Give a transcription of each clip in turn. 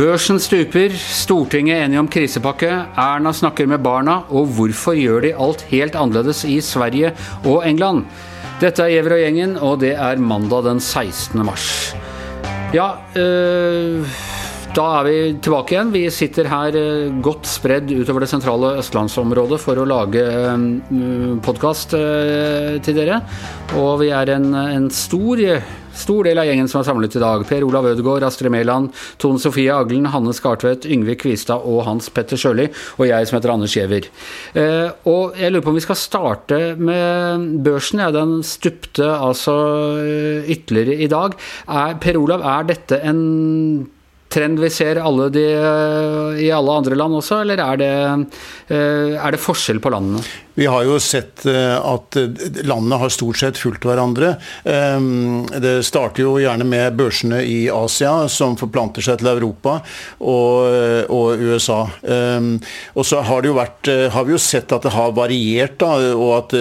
Børsen stuper, Stortinget enige om krisepakke, Erna snakker med barna, og hvorfor gjør de alt helt annerledes i Sverige og England? Dette er Gjever og gjengen, og det er mandag den 16. mars. Ja, øh, da er vi tilbake igjen. Vi sitter her øh, godt spredd utover det sentrale østlandsområdet for å lage øh, podkast øh, til dere. Og vi er en, en stor Stor del av gjengen som er samlet i dag. Per Olav Ødegaard, Astrid Mæland, Tone Sofie Aglen, Hanne Skartvedt, Yngve Kvistad og Hans Petter Sjøli. Og jeg som heter Anders Giæver. Eh, og jeg lurer på om vi skal starte med børsen. Ja, den stupte altså eh, ytterligere i dag. Er, per Olav, er dette en trend vi ser alle de, eh, i alle andre land også, eller er det, eh, er det forskjell på landene? Vi har jo sett eh, at landene har stort sett fulgt hverandre. Det starter jo gjerne med børsene i Asia, som forplanter seg til Europa og, og USA. Og så har, vært, har vi jo sett at det har variert, da, og at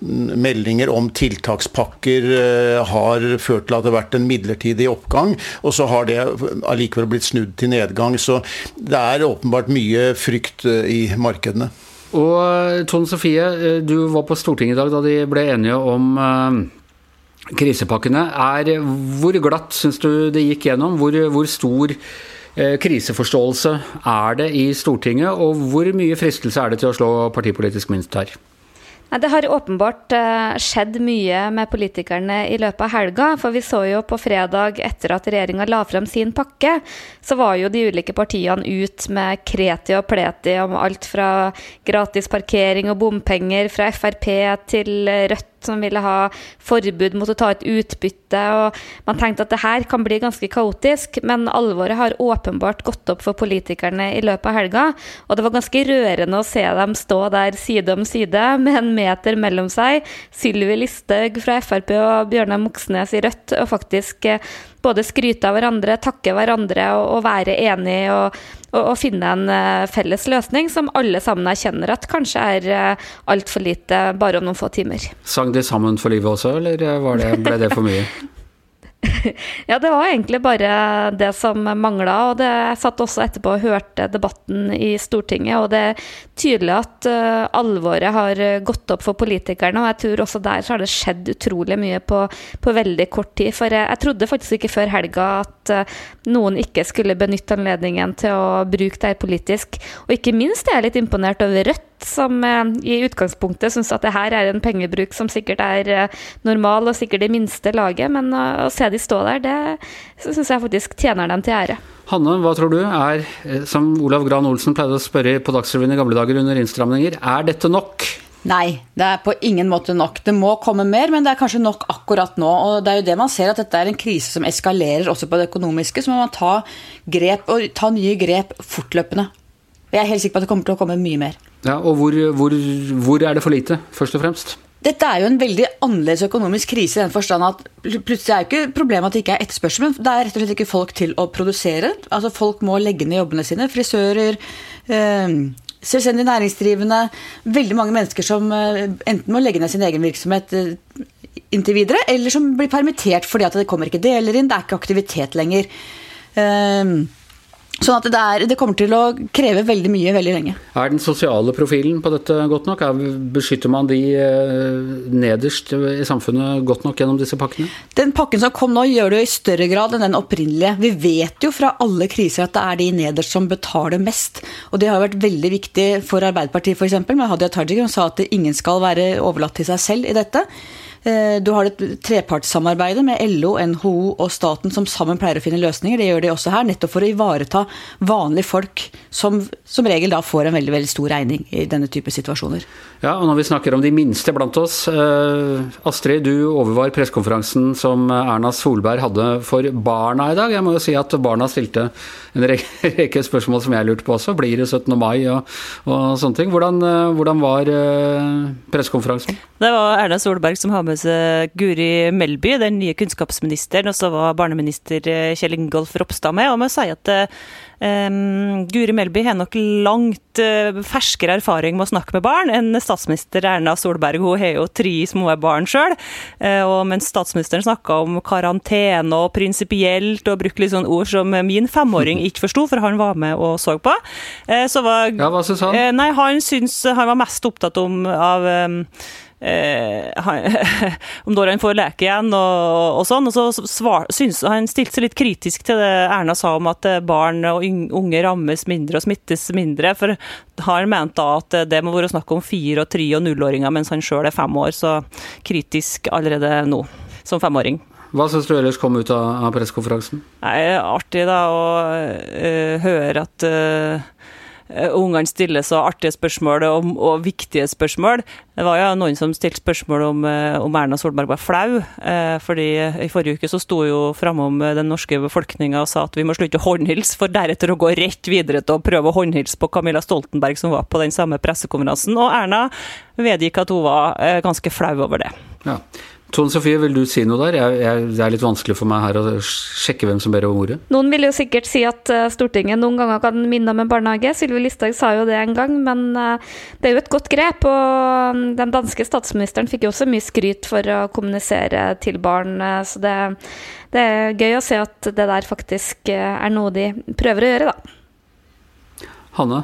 meldinger om tiltakspakker har ført til at det har vært en midlertidig oppgang. Og så har det allikevel blitt snudd til nedgang. Så det er åpenbart mye frykt i markedene. Og eh, Tone Sofie, eh, du var på Stortinget i dag da de ble enige om krisepakkene. Er, hvor glatt syns du det gikk gjennom? Hvor, hvor stor kriseforståelse er det i Stortinget? Og hvor mye fristelse er det til å slå partipolitisk minst her? Det har åpenbart eh, skjedd mye med politikerne i løpet av helga. For vi så jo på fredag, etter at regjeringa la frem sin pakke, så var jo de ulike partiene ut med kreti og pleti om alt fra gratis parkering og bompenger fra Frp til Rødt som ville ha forbud mot å ta ut utbytte. og Man tenkte at det her kan bli ganske kaotisk, men alvoret har åpenbart gått opp for politikerne i løpet av helga. Og det var ganske rørende å se dem stå der side om side med en meter mellom seg. Sylvi Listhaug fra Frp og Bjørnar Moxnes i Rødt, og faktisk eh, både skryte av hverandre, takke hverandre og, og være enige og, og, og, finne en uh, felles løsning som alle sammen erkjenner at kanskje er uh, altfor lite bare om noen få timer. Sang de sammen for livet også, eller det, ble det for mye? ja, det var egentlig bare det som mangla. Og det, jeg satt også etterpå og hørte debatten i Stortinget, og det er tydelig at uh, alvoret har gått opp for politikerne. Og jeg tror også der så har det skjedd utrolig mye på, på veldig kort tid. For jeg, jeg, trodde faktisk ikke før helga at uh, noen ikke skulle benytte anledningen til å bruke det her politisk. Og ikke minst er jeg litt imponert over Rødt som eh, i utgangspunktet syns at det her er en pengebruk som sikkert er eh, normal og sikkert det minste laget, men å se de stå der, det syns jeg faktisk tjener dem til ære. Hanne, hva tror du er, eh, som Olav Gran Olsen pleide å spørre på Dagsrevyen i gamle dager under innstramninger, er dette nok? Nei, det er på ingen måte nok. Det må komme mer, men det er kanskje nok akkurat nå. Og det er jo det man ser, at dette er en krise som eskalerer også på det økonomiske. Så må man ta grep, og ta nye grep fortløpende. Jeg er helt sikker på at det kommer til å komme mye mer. Ja, Og hvor, hvor, hvor er det for lite, først og fremst? Dette er jo en veldig annerledes økonomisk krise i den forstand at plutselig er jo ikke problemet at det ikke er etterspørsel, men det er rett og slett ikke folk til å produsere. Altså Folk må legge ned jobbene sine. Frisører, eh, selvstendig næringsdrivende. Veldig mange mennesker som eh, enten må legge ned sin egen virksomhet eh, inntil videre, eller som blir permittert fordi at det kommer ikke deler inn, det er ikke aktivitet lenger. Eh, Sånn at det, er, det, kommer til å kreve veldig mye veldig lenge. Er den sosiale profilen på dette godt nok? Er, beskytter man de eh, nederst i samfunnet godt nok gjennom disse pakkene? Den pakken som kom nå, gjør det jo i større grad enn den opprinnelige. Vi vet jo fra alle kriser at det er de nederst som betaler mest. Og det har vært veldig viktig for Arbeiderpartiet f.eks. med Hadia Tajik, som sa at ingen skal være overlatt til seg selv i dette. Eh, du har et trepartssamarbeid med LO, NHO og staten som sammen pleier å finne løsninger. Det gjør de også her, nettopp for å ivareta vanlige folk, som som regel da får en veldig veldig stor regning i denne type situasjoner. Ja, og Når vi snakker om de minste blant oss. Eh, Astrid, du overvar pressekonferansen som Erna Solberg hadde for barna i dag. Jeg må jo si at barna stilte en rekke spørsmål som jeg lurte på også. Blir det 17. mai og, og sånne ting? Hvordan, eh, hvordan var pressekonferansen? Det var Erna Solberg som har med seg Guri Melby, den nye kunnskapsministeren, og så var barneminister Kjell Ingolf Ropstad med. Og må si at um, Guri Melby har nok langt uh, ferskere erfaring med å snakke med barn enn statsminister Erna Solberg. Hun har jo tre små barn sjøl. Uh, og mens statsministeren snakka om karantene og prinsipielt, og brukte litt sånn ord som min femåring ikke forsto, for han var med og så på, uh, så var Ja, hva syns han? Nei, han syns han var mest opptatt om av um, Eh, han, om når han får leke igjen og, og sånn. Og så svar, synes, Han stilte seg litt kritisk til det Erna sa om at barn og unge rammes mindre og smittes mindre. For han mente da at det må være snakk om fire-, og tre- og nullåringer, mens han sjøl er fem år. Så kritisk allerede nå, som femåring. Hva syns du ellers kom ut av, av pressekonferansen? Er artig da å uh, høre at uh, ungene stiller så artige spørsmål og, og, viktige spørsmål. Det var jo noen som stilte spørsmål om, om Erna Solberg var flau. Eh, fordi I forrige uke så sto jo framom den norske befolkninga og sa at vi må slutte å håndhilse, for deretter å gå rett videre til å prøve å håndhilse på Camilla Stoltenberg, som var på den samme pressekonferansen. Og Erna vedgikk at hun var ganske flau over det. Ja. Tone Sofie, vil du si noe der? Jeg, jeg, det er litt vanskelig for meg her å sjekke hvem som ber om ordet. Noen vil jo sikkert si at Stortinget noen ganger kan minne om en barnehage. Sylvi Listhaug sa jo det en gang, men det er jo et godt grep. Og den danske statsministeren fikk jo også mye skryt for å kommunisere til barn, så det, det er gøy å se at det der faktisk er noe de prøver å gjøre, da. Hanne?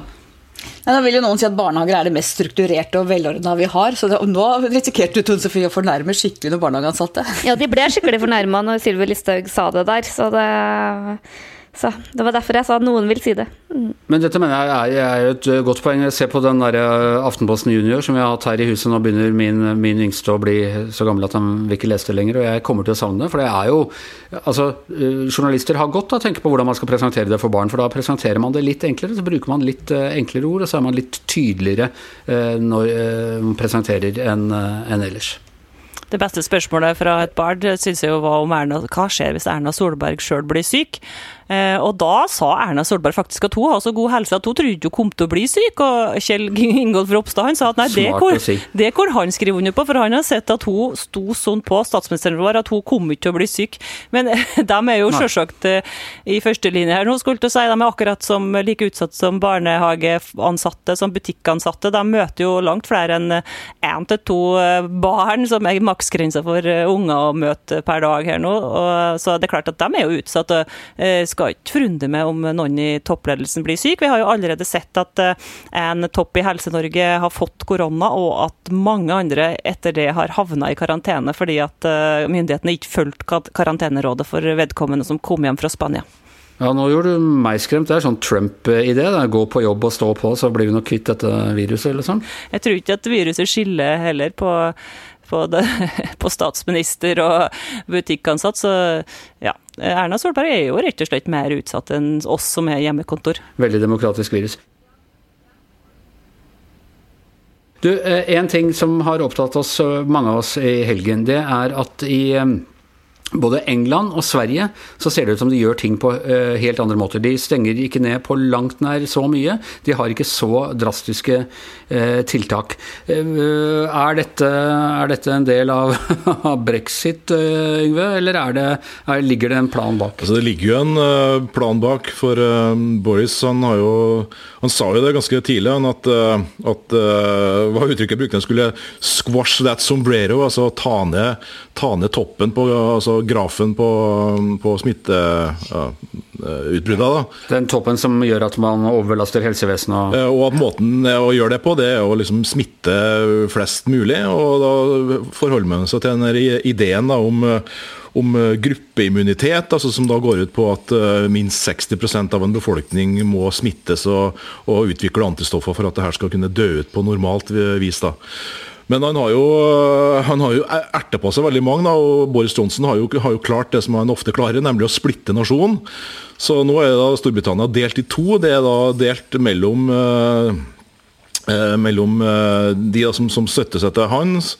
Ja, da vil jo noen si at barnehager er det mest strukturerte og velordna vi har. Så det, nå risikerte du Tone Sofie å fornærme skikkelig noen barnehageansatte. Ja, de ble skikkelig fornærma når Sylvi Listhaug sa det der. Så det, så det var derfor jeg sa at noen vil si det. Mm. Men dette mener jeg er, er et godt poeng. Se på den der Aftenposten Junior som vi har hatt her i huset. Nå begynner min, min yngste å bli så gammel at han vil ikke lese det lenger. Og jeg kommer til å savne det. For det er jo Altså, journalister har godt av å tenke på hvordan man skal presentere det for barn. For da presenterer man det litt enklere. Så bruker man litt enklere ord, og så er man litt tydeligere når man presenterer enn en ellers. Det beste spørsmålet fra et barn syns jeg jo var om Erna, hva skjer hvis Erna Solberg sjøl blir syk. Eh, og da sa Erna Solberg faktisk at hun har så god helse at hun trodde hun kom til å bli syk. Og Kjell Ingolf Ropstad han sa at nei, det hvor, si. han skriver under på, for han har sett at hun sto sånn på statsministeren vår at hun kom ikke til å bli syk. Men de er jo selvsagt i førstelinje her nå, skulle du si. De er akkurat som like utsatt som barnehageansatte, som butikkansatte. De møter jo langt flere enn én til to barn, som er maksgrensa for unger å møte per dag her nå. Og, så det er klart at de er jo utsatt. og skal ikke forundre meg om noen i toppledelsen blir syk. Vi har jo allerede sett at en topp i Helse-Norge har fått korona, og at mange andre etter det har havna i karantene fordi at myndighetene ikke fulgte karantenerådet for vedkommende som kom hjem fra Spania. Ja, nå gjorde du meg skremt. Det er sånn Trump-idé. Gå på jobb og stå på, så blir vi nok kvitt dette viruset, eller sånn. Jeg tror ikke at viruset skiller heller på på, det, på, statsminister og butikkansatt. Så ja, Erna Solberg er jo rett og slett mer utsatt enn oss som er hjemmekontor. Veldig demokratisk virus. Du, En ting som har opptatt oss, mange av oss i helgen, det er at i både England og Sverige så ser det ut som de gjør ting på uh, helt andre måter. De stenger ikke ned på langt nær så mye. De har ikke så drastiske uh, tiltak. Uh, er, dette, er, dette, en del av brexit, Yngve, eller det, er, ligger det en plan bak? Altså, det ligger jo en plan bak, for Boris han, jo, han, sa jo det ganske tidlig, han, at, at hva uttrykket brukte han skulle squash that sombrero, altså ta ned, ta ned toppen på altså, grafen på, på smitteutbrudda. Ja, Den toppen som gjør at man overbelaster helsevesenet? Og... og at måten å gjøre det på, det er å liksom smitte flest mulig. Og da forholder man seg til den ideen da, om om gruppeimmunitet, altså som da går ut på at minst 60% av en befolkning må smittes og, og utvikle antistoffer for at det her skal kunne dø ut på normalt vis. da. Men han har jo, han har jo erta på seg veldig mange, da, og Boris Johnson har jo, har jo, klart det som han ofte klarer, nemlig å splitte nasjonen. Så nå er da Storbritannia delt i to. Det er da delt mellom, eh, mellom de da, som, som, støtter seg til hans.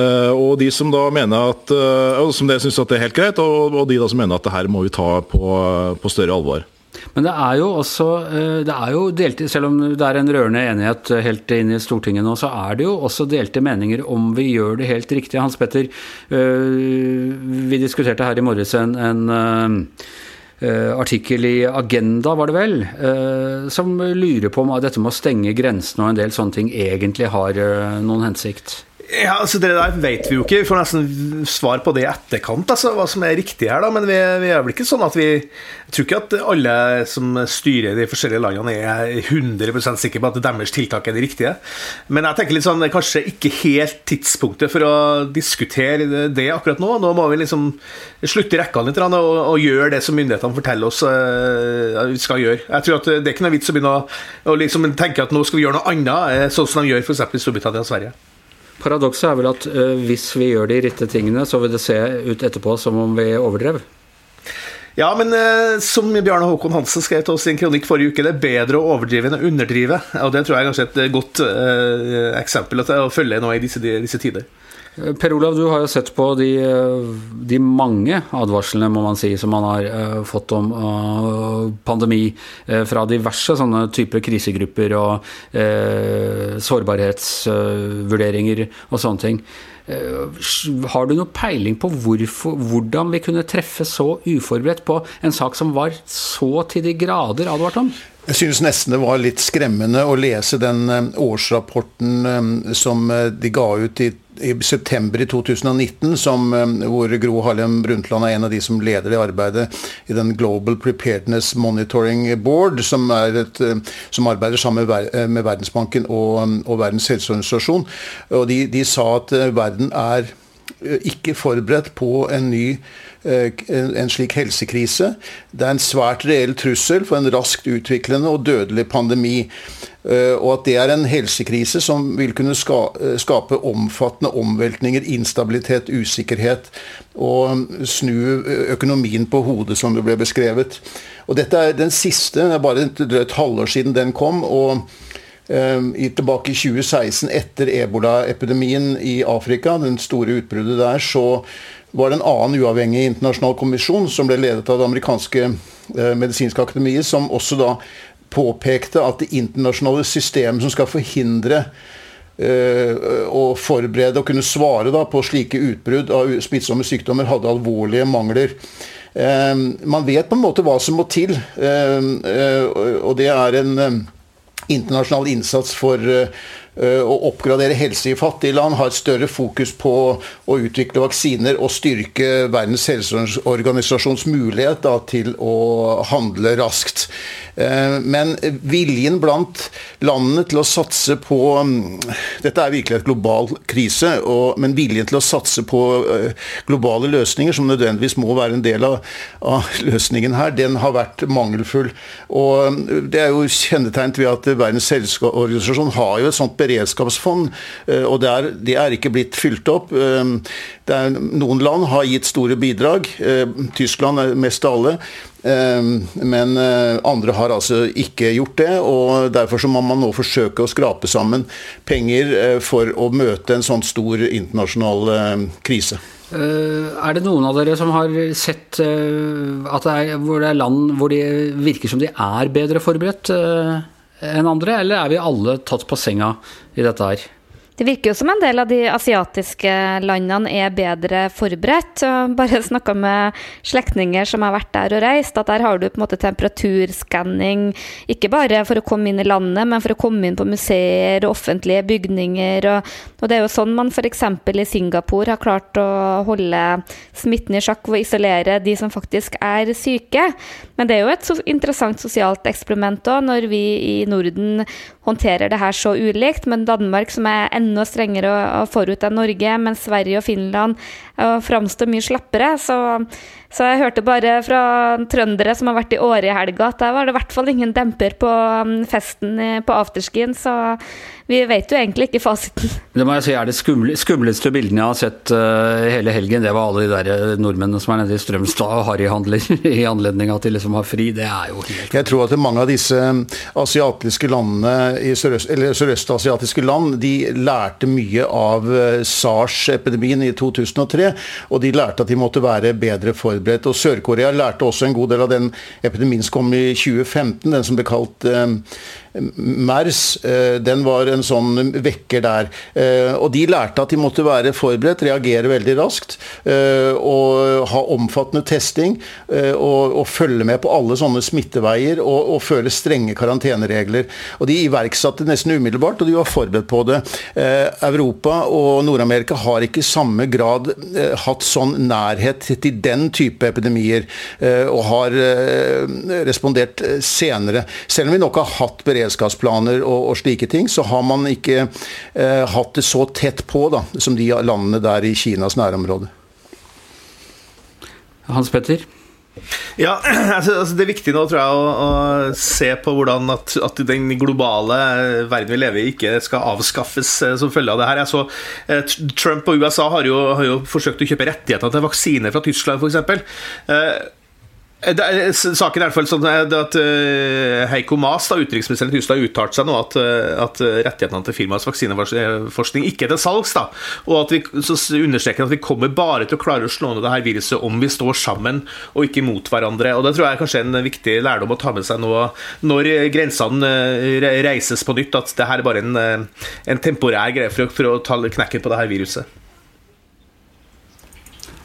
og de som da mener at, som det syns er helt greit, og, og de da som mener at det her må vi ta på, på større alvor. Men det er jo også eh, det er jo delte, Selv om det er en rørende enighet helt inn i Stortinget nå, så er det jo også delte meninger om vi gjør det helt riktig. Hans Petter, eh, vi diskuterte her i morges en, en artikkel i Agenda, var det vel, som lurer på om dette med å stenge grensene og en del sånne ting egentlig har noen hensikt. Ja, altså Det der vet vi jo ikke. Vi får nesten svar på det i etterkant, altså, hva som er riktig her. da, Men vi, vi, er vel ikke sånn at vi Jeg tror ikke at alle som styrer de forskjellige landene, er 100% sikre på at deres tiltak er de riktige. Men jeg tenker litt sånn, kanskje ikke helt tidspunktet for å diskutere det akkurat nå. Nå må vi liksom slutte rekkene litt og, og gjøre det som myndighetene forteller oss uh, vi skal gjøre. Jeg tror at Det er ikke noe vits å begynne å, å liksom tenke at nå skal vi gjøre noe annet, eh, sånn som de gjør f.eks. i Storbritannia og Sverige. Paradokset er vel at uh, hvis vi gjør de rette tingene, så vil det se ut etterpå som om vi overdrev. Ja, men uh, som Bjarne Håkon Hansen skrev til oss i en kronikk forrige uke, det er bedre å overdrive enn å underdrive. Og det tror jeg er kanskje et godt uh, eksempel å følge nå i disse, disse tider. Per Olav, du har jo sett på de, de, mange advarslene må man si, som man har uh, fått om pandemi fra diverse sånne typer krisegrupper og sårbarhetsvurderinger og sånne ting. Har du noe peiling på hvorfor, hvordan vi kunne treffe så uforberedt på en sak som var så til de grader advart om? Jeg synes nesten det var litt skremmende å lese den årsrapporten som de ga ut i i september i 2019, som, eh, hvor Gro Harlem Brundtland er en av de som leder det arbeidet i den Global Preparedness Monitoring Board, som, et, eh, som arbeider sammen med, eh, Verdensbanken og, og, Verdens helseorganisasjon. Og de, de sa at verden er ikke forberedt på en ny en slik helsekrise. Det er en svært reell trussel for en raskt utviklende og dødelig pandemi. Eh, og at det er en helsekrise som vil kunne eh, skape omfattende omveltninger, instabilitet, usikkerhet, og snu økonomien på hodet, som det ble beskrevet. Og dette er den siste, det er bare et drøyt halvår siden den kom. og eh, i, tilbake i 2016, etter ebolaepidemien i Afrika, den store utbruddet der, så var det en annen uavhengig internasjonal kommisjon som ble ledet av det amerikanske medisinske akademiet, som også da påpekte at det internasjonale systemet som skal forhindre og forberede og kunne svare da, på slike utbrudd av smittsomme sykdommer, hadde alvorlige mangler. Uh, man vet på en måte hva som må til, uh, og det er en internasjonal innsats for å oppgradere helse i fattige land, ha et større fokus på å utvikle vaksiner og styrke Verdens helseorganisasjons mulighet da, til å handle raskt. Eh, men viljen blant landene til å satse på mm, Dette er virkelig et global krise, men viljen til å satse på eh, globale løsninger, som nødvendigvis må være en del av, av løsningen her, den har vært mangelfull. Og mm, Det er jo kjennetegnet ved at Verdens helseorganisasjon har jo et sånt beredskapsfond, eh, og det er, det er ikke blitt fylt opp. Er, noen land har gitt store bidrag, Tyskland er mest av alle. Ehm, men eh, andre har altså ikke gjort det, og derfor så må man nå forsøke å skrape sammen penger eh, for å møte en sånn stor internasjonal eh, krise. Er det noen av dere som har sett at det er, hvor det er land hvor det virker som de er bedre forberedt enn andre, eller er vi alle tatt på senga i dette her? Det virker jo som en del av de asiatiske landene er bedre forberedt. Bare snakka med slektninger som har vært der og reist, at der har du på en måte temperaturskanning, ikke bare for å komme inn i landet, men for å komme inn på museer og offentlige bygninger. Og, og det er jo sånn man f.eks. i Singapore har klart å holde smitten i sjakk å isolere de som faktisk er syke. Men det er jo et interessant sosialt eksperiment òg, når vi i Norden håndterer det her så ulikt. Men Danmark, som er enda strengere og forut enn Norge, mens Sverige og Finland framstår mye slappere. Så, så, jeg hørte bare fra trøndere som har vært i Åre i helga, at der var det i hvert fall ingen demper på um, festen på afterskien. Så Vi vet jo egentlig ikke fasiten. Det må jeg si er det skumle, skumleste bildene jeg har sett uh, hele helgen. Det var alle de der eh, nordmennene som er nede i Strømstad og harryhandler i anledning at de liksom har fri. Det er jo helt Jeg tror at mange av disse asiatiske landene, i sørøst, eller sørøstasiatiske land, de lærte mye av SARS-epidemien i 2003. Og de lærte at de måtte være bedre forberedt. Og Sør-Korea lærte også en god del av den epidemien som kom i 2015, den som ble kalt uh, MERS, eh, den var en sånn vekker der. Eh, og de lærte at de måtte være forberedt, reagere veldig raskt eh, og ha omfattende testing og, og følge med på alle sånne smitteveier og, og følge strenge karanteneregler. Og de iverksatte nesten umiddelbart, og de var forberedt på det. Europa og Nord-Amerika har ikke i samme grad hatt sånn nærhet til den type epidemier, og har respondert senere. Selv om vi nok har hatt beredskap beredskapsplaner og, og, slike ting, så har man ikke eh, hatt det så tett på da, som de landene der i Kinas nærområde. Hans Petter? Ja, altså, altså, Det er viktig nå tror jeg å, å se på hvordan at, at, den globale verden vi lever i, ikke skal avskaffes eh, som følge av det her. Så, eh, Trump og USA har jo, har jo forsøkt å kjøpe rettigheter til vaksiner fra Tyskland f.eks. Eh, er, saken er i hvert fall sånn at uh, Heiko Maas, da, utenriksministeren i Tyskland, uttalte seg nå at, at rettighetene til firmaets vaksineforskning ikke er til salgs. da, Og at vi så understreker at vi kommer bare til å klare å slå ned det her viruset om vi står sammen og ikke mot hverandre. og Det tror jeg er kanskje en viktig lærdom å ta med seg nå når grensene reises på nytt, at det her er bare en, en temporær greie for, for å ta knekken på det her viruset.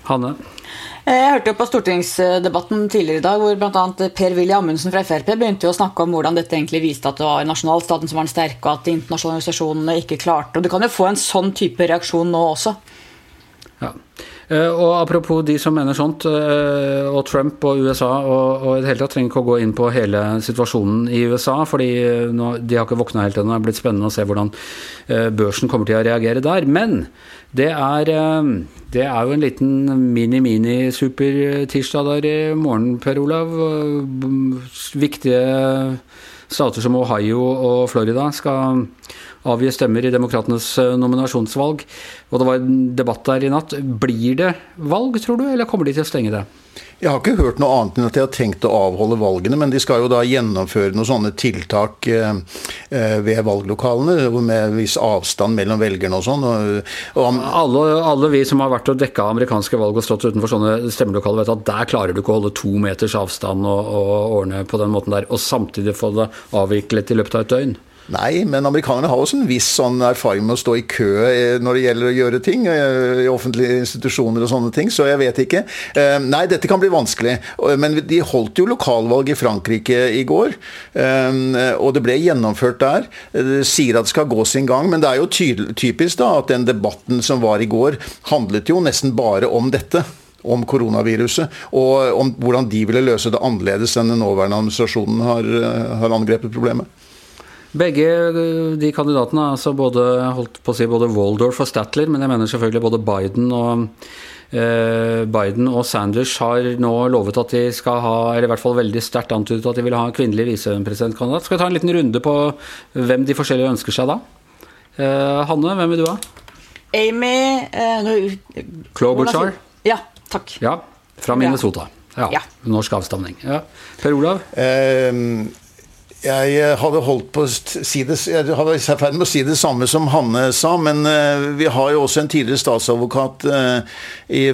Hanne? Eh, jeg hørte jo på stortingsdebatten tidligere i dag hvor bl.a. Per-Willy Amundsen fra Frp begynte jo å snakke om hvordan dette egentlig viste at det var nasjonalstaten som var den sterke, og at de internasjonale organisasjonene ikke klarte. Og Du kan jo få en sånn type reaksjon nå også. Ja. Eh, og Apropos de som mener sånt, eh, og Trump og USA og, og i det hele tatt trenger ikke å gå inn på hele situasjonen i USA, fordi nå, de har ikke våkna helt ennå. Det er blitt spennende å se hvordan børsen kommer til å reagere der. Men det er, eh, det er jo en liten mini-mini-super-tirsdag der i morgen, Per Olav. Viktige stater som Ohio og Florida skal avgi stemmer i demokratenes eh, nominasjonsvalg. Og det var en debatt der i natt. Blir det valg, tror du, eller kommer de til å stenge det? Jeg har ikke hørt noe annet enn at de har tenkt å avholde valgene, men de skal jo da gjennomføre noen sånne tiltak eh, eh ved valglokalene, med viss avstand mellom velgerne og sånn. Alle, alle, vi som har vært og dekka amerikanske valg og stått utenfor sånne stemmelokaler, vet at der klarer du ikke å holde to meters avstand og, og ordne på den måten der, og samtidig få det avviklet i løpet av et døgn. Nei, men amerikanerne har også en viss sånn erfaring med å stå i kø eh, når det gjelder å gjøre ting eh, i offentlige institusjoner og sånne ting, så jeg vet ikke. Eh, nei, dette kan bli vanskelig. Men de holdt jo lokalvalg i Frankrike i går, og det ble gjennomført der. De sier at det skal gå sin gang, men det er jo typisk da at den debatten som var i går, handlet jo nesten bare om dette om koronaviruset, og om hvordan de ville løse det annerledes enn den nåværende administrasjonen har, har angrepet problemet. Begge de kandidatene, altså både, holdt på å si både Waldorf og Statler, men jeg mener selvfølgelig både Biden og eh, Biden og Sanders har nå lovet at de skal ha, eller i hvert fall veldig sterkt antydet at de vil ha en kvinnelig visepresidentkandidat. Skal vi ta en liten runde på hvem de forskjellige ønsker seg da? Eh, Hanne, hvem vil du ha? Amy eh, Klobuchar? Ja, takk. Ja, Fra Minnesota. Ja, ja. Norsk avstamning. Ja. Per Olav? Um jeg eh, hadde holdt på å si det, jeg hadde ferd med å si det samme som Hanne sa, men uh, vi har jo også en tidligere statsadvokat uh,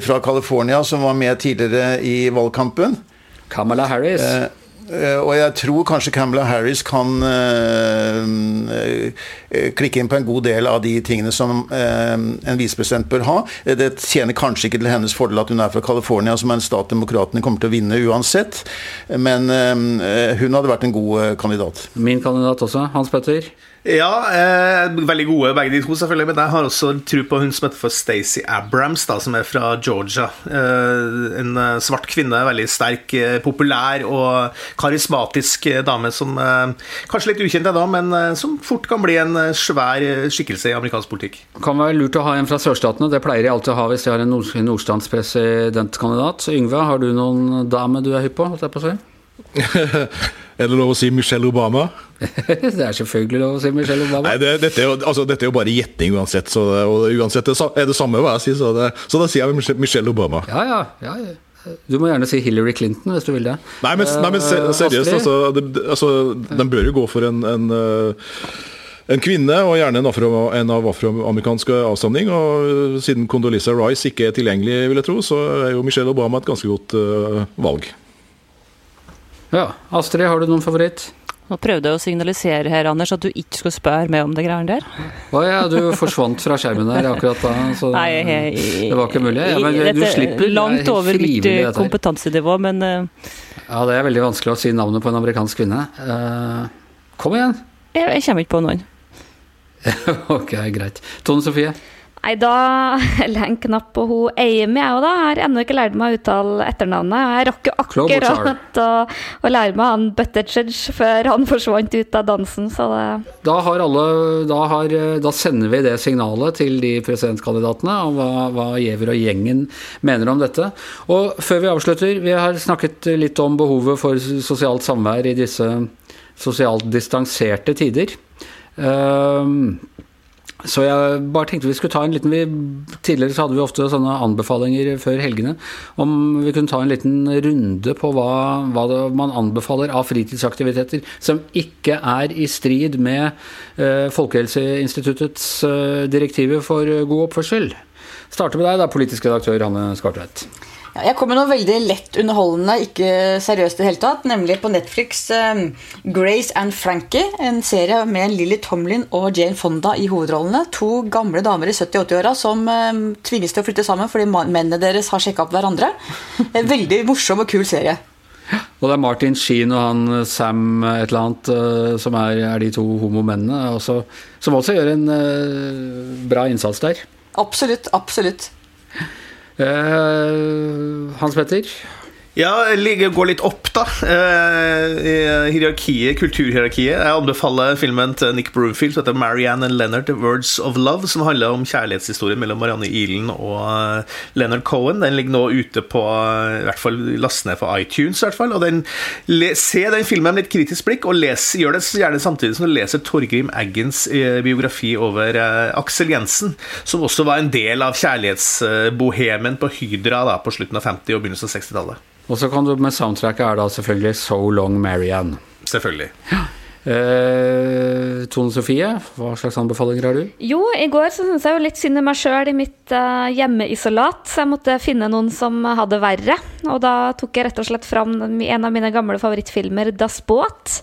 fra California som var med tidligere i valgkampen. Kamala Harris. Eh, og jeg tror kanskje Camelot Harris kan uh, klikke inn på en god del av de tingene som en visepresident bør ha. Det tjener kanskje ikke til hennes fordel at hun er fra California, som er en stat demokratene kommer til å vinne uansett. Men hun hadde vært en god kandidat. Min kandidat også. Hans Petter? Ja, eh, veldig gode begge de to, selvfølgelig. Men jeg har også tro på hun som heter for Stacey Abrams, da, som er fra Georgia. Eh, en eh, svart kvinne, veldig sterk, eh, populær og karismatisk eh, dame som eh, Kanskje litt ukjent ennå, men som fort kan bli en svær skikkelse i amerikansk politikk. Kan være lurt å ha en fra sørstatene. Det pleier de alltid å ha hvis de har en nord nordstandspresidentkandidat. Yngve, har du noen dame du er hypp på? holdt jeg på å si? Er det lov å si Michelle Obama? det er selvfølgelig lov å si Michelle Obama. Nei, det, dette, er jo, altså, dette er jo bare gjetning uansett. Så og uansett det er det samme hva jeg sier, så, det, så da sier jeg Michelle, Obama. Ja, ja, ja, ja. Du må gjerne si Hillary Clinton hvis du vil det. Nei, men, nei, men Eh, seriøst, altså, det, altså. De bør jo gå for en, en, eh, en kvinne, og gjerne en, afro, en av afroamerikansk avstamning. Og siden Condoleezza Rice ikke er tilgjengelig, vil jeg tro, så er jo Michelle Obama et ganske godt uh, valg. Ja. Astrid, har du noen favoritt? Nå prøvde jeg å signalisere her, Anders, at du ikke skulle spørre meg om det greiene der. Å ja, du forsvant fra skjermen der akkurat da. Så Nei, jeg, jeg, det var ikke mulig. Ja, men du Dette du slipper. Er Langt over mitt kompetansenivå, men uh, Ja, det er veldig vanskelig å si navnet på en amerikansk kvinne. Uh, kom igjen! jeg, jeg kommer ikke på noen. ok, greit. Tone Sofie? Nei, da heller jeg en knapp på hun Amy, jeg òg, da. Jeg har ennå ikke lært meg å uttale etternavnet. Jeg rakk jo akkurat å, å lære meg han Buttigieg før han forsvant ut av dansen, så det Da, har alle, da, har, da sender vi det signalet til de presidentkandidatene om hva, hva Giæver og gjengen mener om dette. Og før vi avslutter, vi har snakket litt om behovet for sosialt samvær i disse sosialt distanserte tider. Ehm, så jeg bare tenkte vi skulle ta en liten vi, Tidligere så hadde vi ofte sånne anbefalinger før helgene. Om vi kunne ta en liten runde på hva, hva man anbefaler av fritidsaktiviteter som ikke er i strid med eh, Folkehelseinstituttets eh, direktiver for eh, god oppførsel. Starter med deg, da, politisk redaktør Hanne Skartvedt. Ja, jeg kom med noe veldig lett underholdende, ikke seriøst i det hele tatt. Nemlig på Netflix um, Grace and Frankie. En serie med Lily Tomlin og Jane Fonda i hovedrollene. To gamle damer i 70-80-åra som um, tvinges til å flytte sammen fordi mennene deres har sjekka opp hverandre. En veldig morsom og kul serie. Og det er Martin Sheen og han eh, Sam et eller annet som er, er de to homomennene, også, som også gjør en uh, bra innsats der. Absolutt, absolutt. Eh, Hans Petter? Ja, gå litt opp, da. eh, I hierarkiet, kulturhierarkiet. Jeg anbefaler filmen til Nick Broomfield som heter 'Marianne and Leonard The Words of Love', som handler om kjærlighetshistorien mellom Marianne Ealen og eh, Leonard Cohen. Den ligger nå ute på i hvert fall last ned på iTunes. I hvert fall, og den, Se den filmen med litt kritisk blikk, og les, gjør det gjerne samtidig som du leser Torgrim Eggens eh, biografi over Aksel Jensen, som også var en del av kjærlighetsbohemen på Hydra da, på slutten av 50- og begynnelsen av 60-tallet. Og så kan du med soundtracket er da selvfølgelig So Long Marianne. Selvfølgelig. Eh, Tone Sofie, hva slags anbefalinger har du? Jo, i går så syntes jeg jo litt synd i meg sjøl i mitt eh, hjemmeisolat, så jeg måtte finne noen som hadde verre. Og da tok jeg rett og slett fram en av mine gamle favorittfilmer, Das Båt'.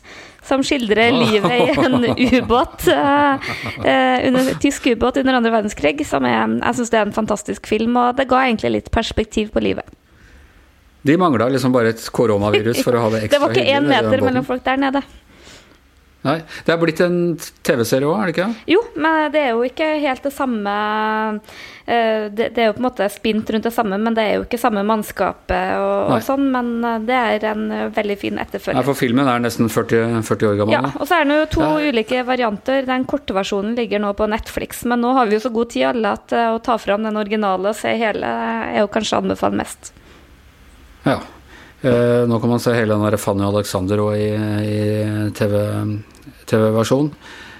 Som skildrer livet i en ubåt, eh, eh, under, tysk ubåt under andre verdenskrig. Som er, jeg syns det er en fantastisk film, og det ga egentlig litt perspektiv på livet. De mangla liksom bare et koronavirus for å ha det ekstra hyggelig. Det var ikke én meter mellom folk der nede. Nei, Det er blitt en TV-serie òg, er det ikke? Jo, men det er jo ikke helt det samme eh, Det, er jo på en måte spint rundt det samme, men det er jo ikke samme mannskapet og, og sånn. Men eh, det er en eh, veldig fin Nei, etterfølger. For filmen er nesten 40, 40 år gammel. Ja, og så er det jo to Ja. ulike varianter. Den korte versjonen ligger nå på Netflix, men nå har vi jo så god tid alle at å ta fram den originale og se hele er jo kanskje å anbefale mest. Ja. Eh, nå kan man se hele den der Fanny og Alexander òg i, i TV TV-versjon.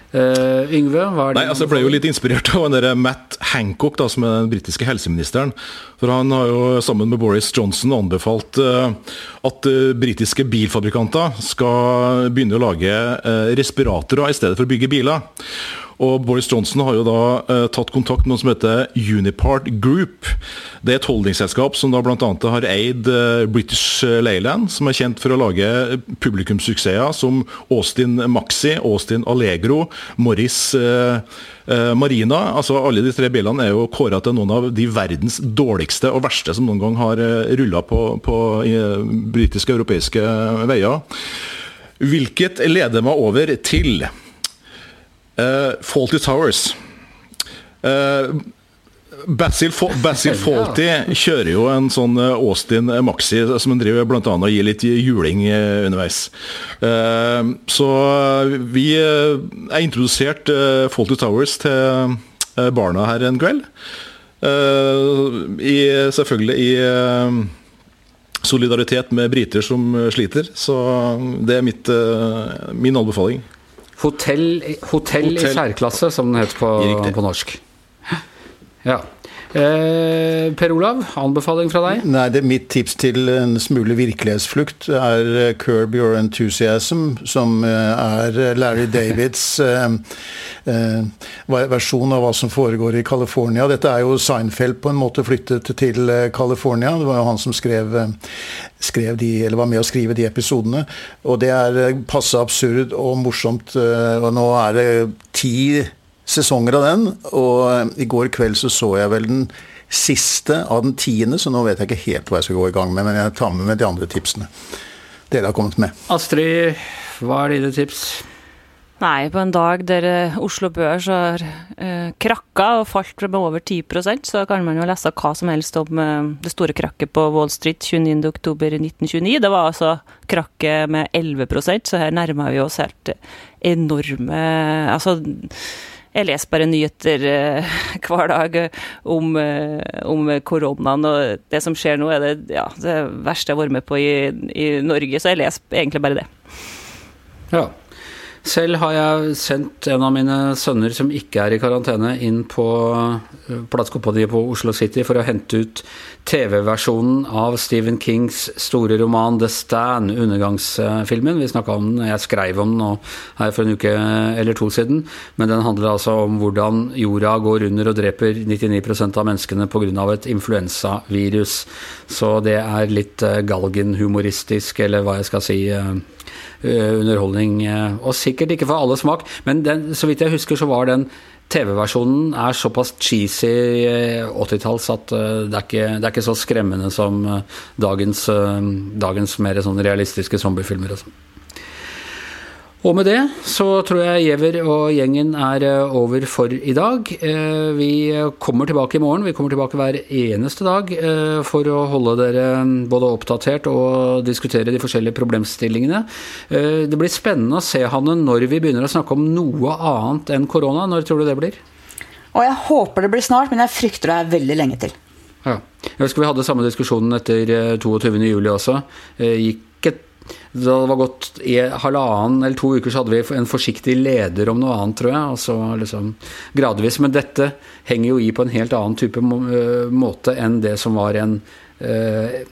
Eh, Yngve, hva er det? Nei, altså Jeg ble jo litt inspirert av den der Matt Hancock, da, som er den britiske helseministeren. For Han har jo sammen med Boris Johnson anbefalt uh, at uh, britiske bilfabrikanter skal begynne å lage eh, respiratorer i stedet for å bygge biler. Og Boris Johnson har jo da eh, tatt kontakt med noe som heter Unipart Group. Det er et holdningsselskap som da bl.a. har eid eh, British Leyland, som er kjent for å lage publikumssuksesser som Austin Maxi, Austin Allegro, Morris eh, eh, Marina. altså Alle de tre bilene er jo kåra til noen av de verdens dårligste og verste som noen gang har uh, rulla på, på eh, britiske og europeiske veier. Hvilket leder meg over til Eh, Faulty Towers. Uh, Basil, Basil Faulty kjører jo en sånn eh, Austin Maxi som han driver blant annet og gir litt juling underveis. Så vi eh, introdusert Fawlty Faulty Towers til barna her en kveld. I, selvfølgelig i solidaritet med briter som sliter. Så det er mitt, min anbefaling. Hotell, hotell, hotell. i særklasse, som den heter på, på norsk. Ja. Eh, per Olav, anbefaling fra deg? Nei, det er Mitt tips til en smule virkelighetsflukt er eh, 'Curb Your Enthusiasm', som eh, er Larry Davids eh, eh, versjon av hva som foregår i California. Dette er jo Seinfeld på en måte flyttet til California. Det var jo han som skrev, skrev de, eller var med å skrive de episodene. Og det er passe absurd og morsomt. Og nå er det ti sesonger av den, og i går kveld så så jeg vel den siste av den tiende, så nå vet jeg ikke helt hva jeg skal gå i gang med, men jeg tar med meg de andre tipsene dere har kommet med. Astrid, hva er dine tips? Nei, på en dag der eh, Oslo Børs har eh, krakka og falt med over 10% så kan man jo lese hva som helst om eh, det store krakket på Wall Street 29.10.1929. Det var altså krakket med 11% så her nærmer vi oss helt enorme Altså jeg leser bare nyheter eh, hver dag om, eh, om, koronaen, og det som skjer nå, er det, ja, det verste jeg har vært med på i, i Norge, så jeg leser egentlig bare det. Ja. Selv har jeg sendt en av mine sønner som ikke er i karantene, inn på eh, platekompaniet på Oslo City for å hente ut TV-versjonen av Stephen Kings store roman 'The Stand', undergangsfilmen. Vi snakka om den, jeg skrev om den her for en uke eller to siden. Men den handler altså om hvordan jorda går under og dreper 99% av menneskene pga. et influensavirus. Så det er litt eh, galgenhumoristisk, eller hva jeg skal si eh, underholdning. Eh, og sikkert ikke for alle smak, men den, så vidt jeg husker, så var den TV-versjonen er såpass cheesy 80-talls eh, at det er, ikke, det er, ikke, så skremmende som dagens, dagens mer sånn realistiske zombiefilmer. Og sånn. Og med det så tror jeg Giæver og gjengen er eh, over for i dag. Eh, vi kommer tilbake i morgen. Vi kommer tilbake hver eneste dag eh, for å holde dere både oppdatert og diskutere de forskjellige problemstillingene. Det blir spennende å se, Hanne, når vi begynner å snakke om noe annet enn korona. Når tror du det blir? Og jeg håper det blir snart, men jeg frykter det er veldig lenge til. Ja. Jeg husker vi hadde samme diskusjonen etter 22.07 også. Gikk da det var gått i halvannen eller to uker, så hadde vi en forsiktig leder om noe annet, tror jeg. Og så liksom gradvis. Men dette henger jo i på en helt annen type eh, måte enn det som var en eh,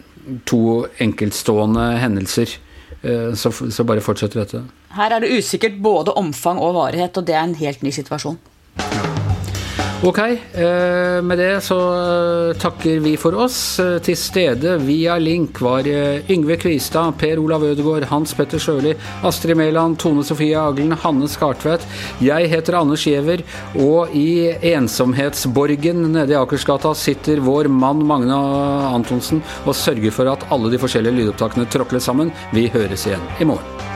to enkeltstående hendelser. Eh, så, så bare fortsetter dette. Her er det usikkert både omfang og varighet, og det er en helt ny situasjon. Ja. Ok, eh, med det så eh, takker vi for oss. Eh, til stede via link var Yngve Kvistad, Per Olav Ødegaard, Hans Petter Sjøli, Astrid Mæland, Tone Sofie Aglen, Hanne Skartvedt. Jeg heter Anders Giæver, og i ensomhetsborgen nede i Akersgata sitter vår mann Magne Antonsen og sørger for at alle de forskjellige lydopptakene tråkler sammen. Vi høres igjen i morgen.